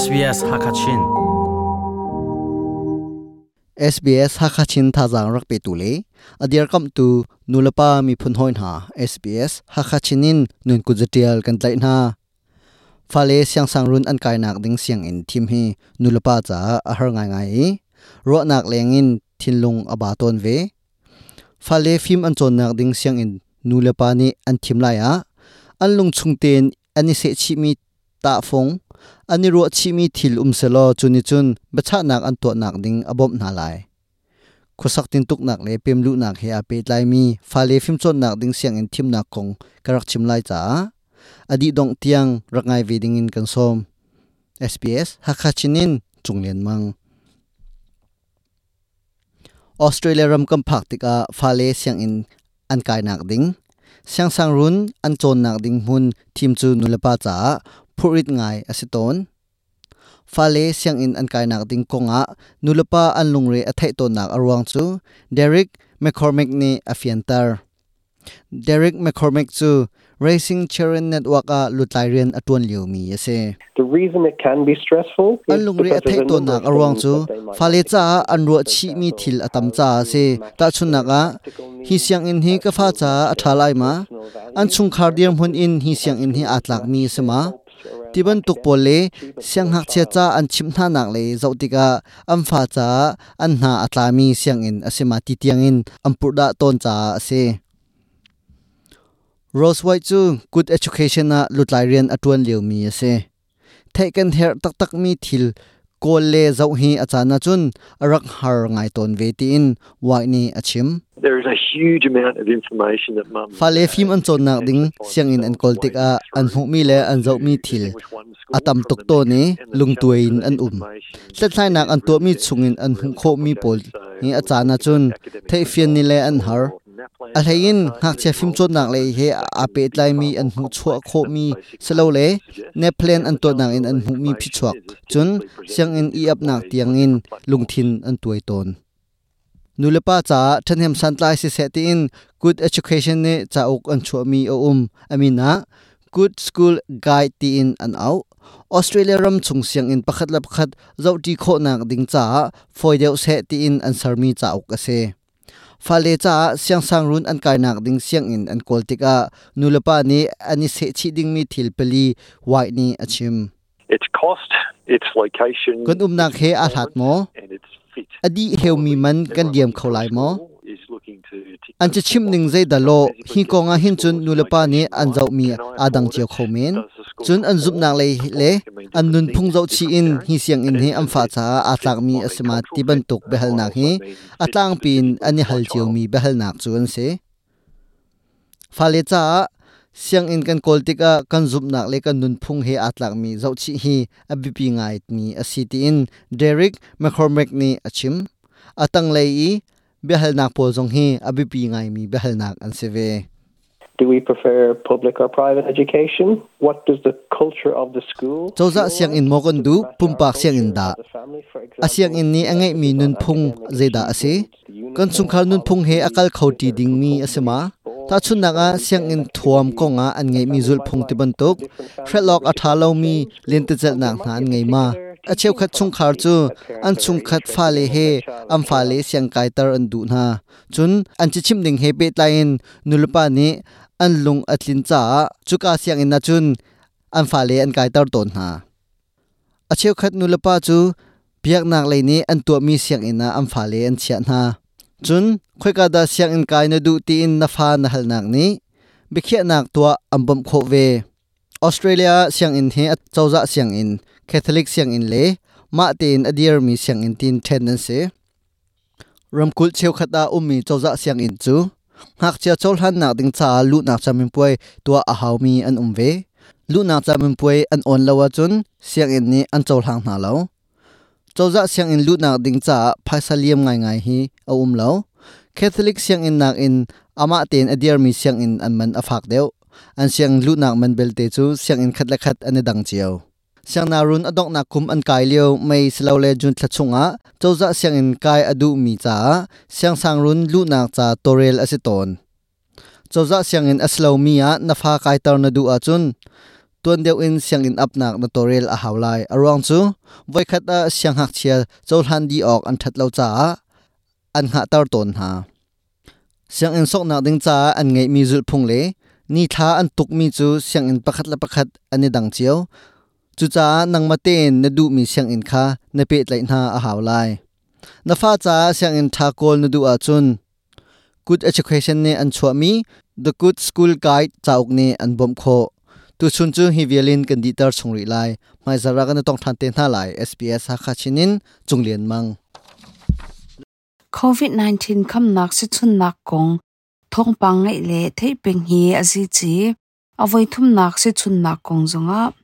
SBS Hakachin. SBS Hakachin thazang rak pe tu le adir kam tu nulapa mi phun hoin ha. SBS Hakachinin nun ku jatial kan tlai na. Phale siang sang run an kai nak ding siang in thim hi nulapa cha a har ngai ngai. Ro nak leng in thinlung aba ton ve. Phale phim an chon nak ding siang in nulapa ni an thim lai a. An lung chung ten ani se chi mi ta phong ani ro chi mi thil um se lo chuni chun bacha nak an to nak ding abom na lai khusak tin tuk nak le pem lu nak he a pe lai mi fa le phim chon nak ding siang in thim nak kong karak chim lai cha adi dong tiang rangai ve ding in kan som SBS hakachinin chunglen mang Australia ram kam phak tika fa le siang in an kai nak ding siang sang run an chon nak ding mun thim chu nulapa cha phurit ngai asiton fale siang in an kai nak ding konga nulapa an lungre athai to nak arwang chu Derek McCormick ni afiantar Derek McCormick chu Racing Children Network a lutlairian atun liu mi ase The reason it can be stressful is an lungre because athai there's a to number nak of arwang things chu that they might fale not cha do. an ro chi mi thil atam cha se ta chun naka hi siang in hi ka fa cha athalai ma an chung khar diam hun in hi siang in hi atlak mi sema tiban tuk le, siang hak che cha an chim na nak le zautika am fa cha an na atlami siang in asima ti tiang in ampurda ton cha ase Rose White chu, good education na lutlairian atuan leu mi ase taken her tak tak mi thil kol le zau hi achana chun arak har ngai ton ve ti in wai ni achim There is a huge amount of information that mums fale phim an chon nak ding siang in an kol tik a an hu mi le an zau mi thil. Atam tuk to ni lungtuin an um. tlatlai nak an to mi chungin an hu kho mi pol ni achana chun thei fian ni le an har a hlein hak che phim chon nak le he a pe tlai mi an hu chua kho mi selo le ne plan an to nak in an hu mi phi chuak chun siang in i ap nak tiang in lungthin an tuai ton nulapa cha thanem santlai si seti in good education ne cha ok an chu mi o um amina good school guide ti in an au australia ram chung siang in pakhat la pakhat zo ti kho nak ding cha foideu se ti in an sarmi cha ok ase fale cha siang sang run an kai nak ding siang in an koltika nulapa ni ani se chi ding mi thil peli wai ni achim Its cost, its location, kon um nak he a that mo. Adi heu mi man kan diam kholai mo. an chi chim ning zai da lo hi ko nga hin chun nulapa ni an zau mi adang chiao khomen chun an zup nang lei le an nun phung zo chi in, hi siang in he am fa cha, a tlak mi asma ti ban tuk behal nak hi. Atlang pin ani hal chiu mi behal nak chun se. Fale cha, siang in kan koltika kan zup nak le kan nun phung he atlak mi zo chi hi abipi ngai mi asiti in. Derek mccormack ni achim atang lei i behal nak pol zong hi abipi ngai mi behal nak an seve Do we prefer public or private education? What does the culture of the school? Chawza siang in mokon du pumpak siang in da. asiang in ni angai mi nun phung zeda ase kan chungkhar nun phung he akal khauti ding mi asema ta chun naga siang in thuam konga an ngai mi zul phung ti ban tok hredlok athalo mi lente chal nak na an ngai ma. acheu khat chung khar chu an chung khat fa le he am fa le siang kai tar an du na chun an chi chim ding he pe tain nulpa ni an lung atlin cha, chuka siang in na chun, an fa le an kai tar ton na acheu khat pa chu, biak nak le ni an to mi siang ina an fa le an chia na chun, khoi ka da siang in kai na du ti in na fa na hal nak ni. Bikhia nak to ambam kho ve. Australia siang in he chawza siang in, Catholic siang in le, ma tin adir mi siang in tin tendency ramkul cheu khata umi um chawza siang in chu. Hak chia chol han nak ding cha lu nak chamin puai tua a haw mi an umve lu nak chamin puai an on lawa chun siang in ni an chol hang na lo chawza siang in lu nak ding cha phaisaliam ngai ngai hi a um lo Catholic siang in nak in ama ten adir mi siang in an man afak deu an siang lu nak man belte chu siang in khat la khat an dang chiao siang narun adok na kum an kai leo mai slo le jun thachunga chawza siang in kai adu mi cha siang sang run lu nak cha torel asiton. Chawza siang in aslo mi a nafa kai tar na du a chun. Tuan deu in siang in upnak na torel a hawlai arong chu, voi khat a siang hak chia chol han di ok an that lo cha an nga tar ton ha. Siang in sok nak ding cha an ngei mi zul phung le. Ni tha an tuk mi chu, siang in pakhat la pakhat ani e dang chiao จุจ้านังมาเตนนดูมีเสียงอินคาในเปิดไหลน่าอาหาวไลนฟ้าจ้าเสียงอินทากลนดูอาจุน Good Education เนี่ยอันชัวมี The Good School Guide จ้าอุกเนี่ยอันบ่มโคตุชุนจูฮิวเวลินกันดีตอร์ชงริไลไม่จารักันต้องทันเตนท่าไหล SBS ฮักชินินจงเลียนมัง COVID-19 คำนักสิชุนนักกงท่องปังไงเลเทเป็นฮีอาซีจีอาวัยทุมนักสิชุนนักกงจงอะ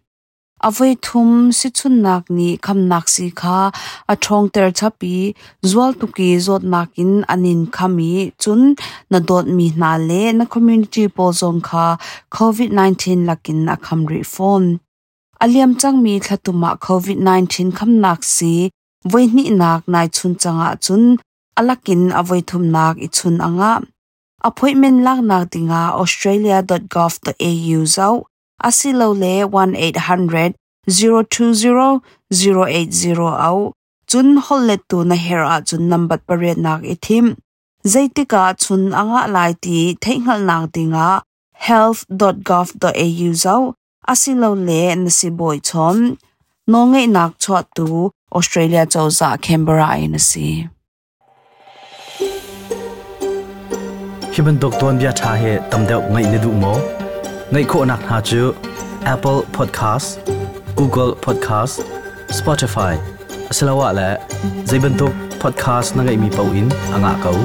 a voi thum si chun nak ni kham nak si kha a thong ter chapi zual tu ki zot nakin anin khami chun na dot mi na le na community po zong kha covid 19 lakin a kham ri phone aliam chang mi thatuma covid 19 kham nak si voi ni nak nai chun changa chun alakin avoi thum nak i chun anga appointment lak nak dinga australia.gov.au zau asilo le 1800 020 080 au chun holle tu na hera chun number pare nak ithim zaitika chun anga lai ti theingal nak dinga health.gov.au zau asilo le nasiboi chom nongai nak chwa tu, australia chawza canberra in si hiban dokton bia tha he tamdeu ngai ne du mo ngai kho nak ha chu apple podcast google podcast spotify asalawa la zaiban tok podcast na ngai mi pau in anga kau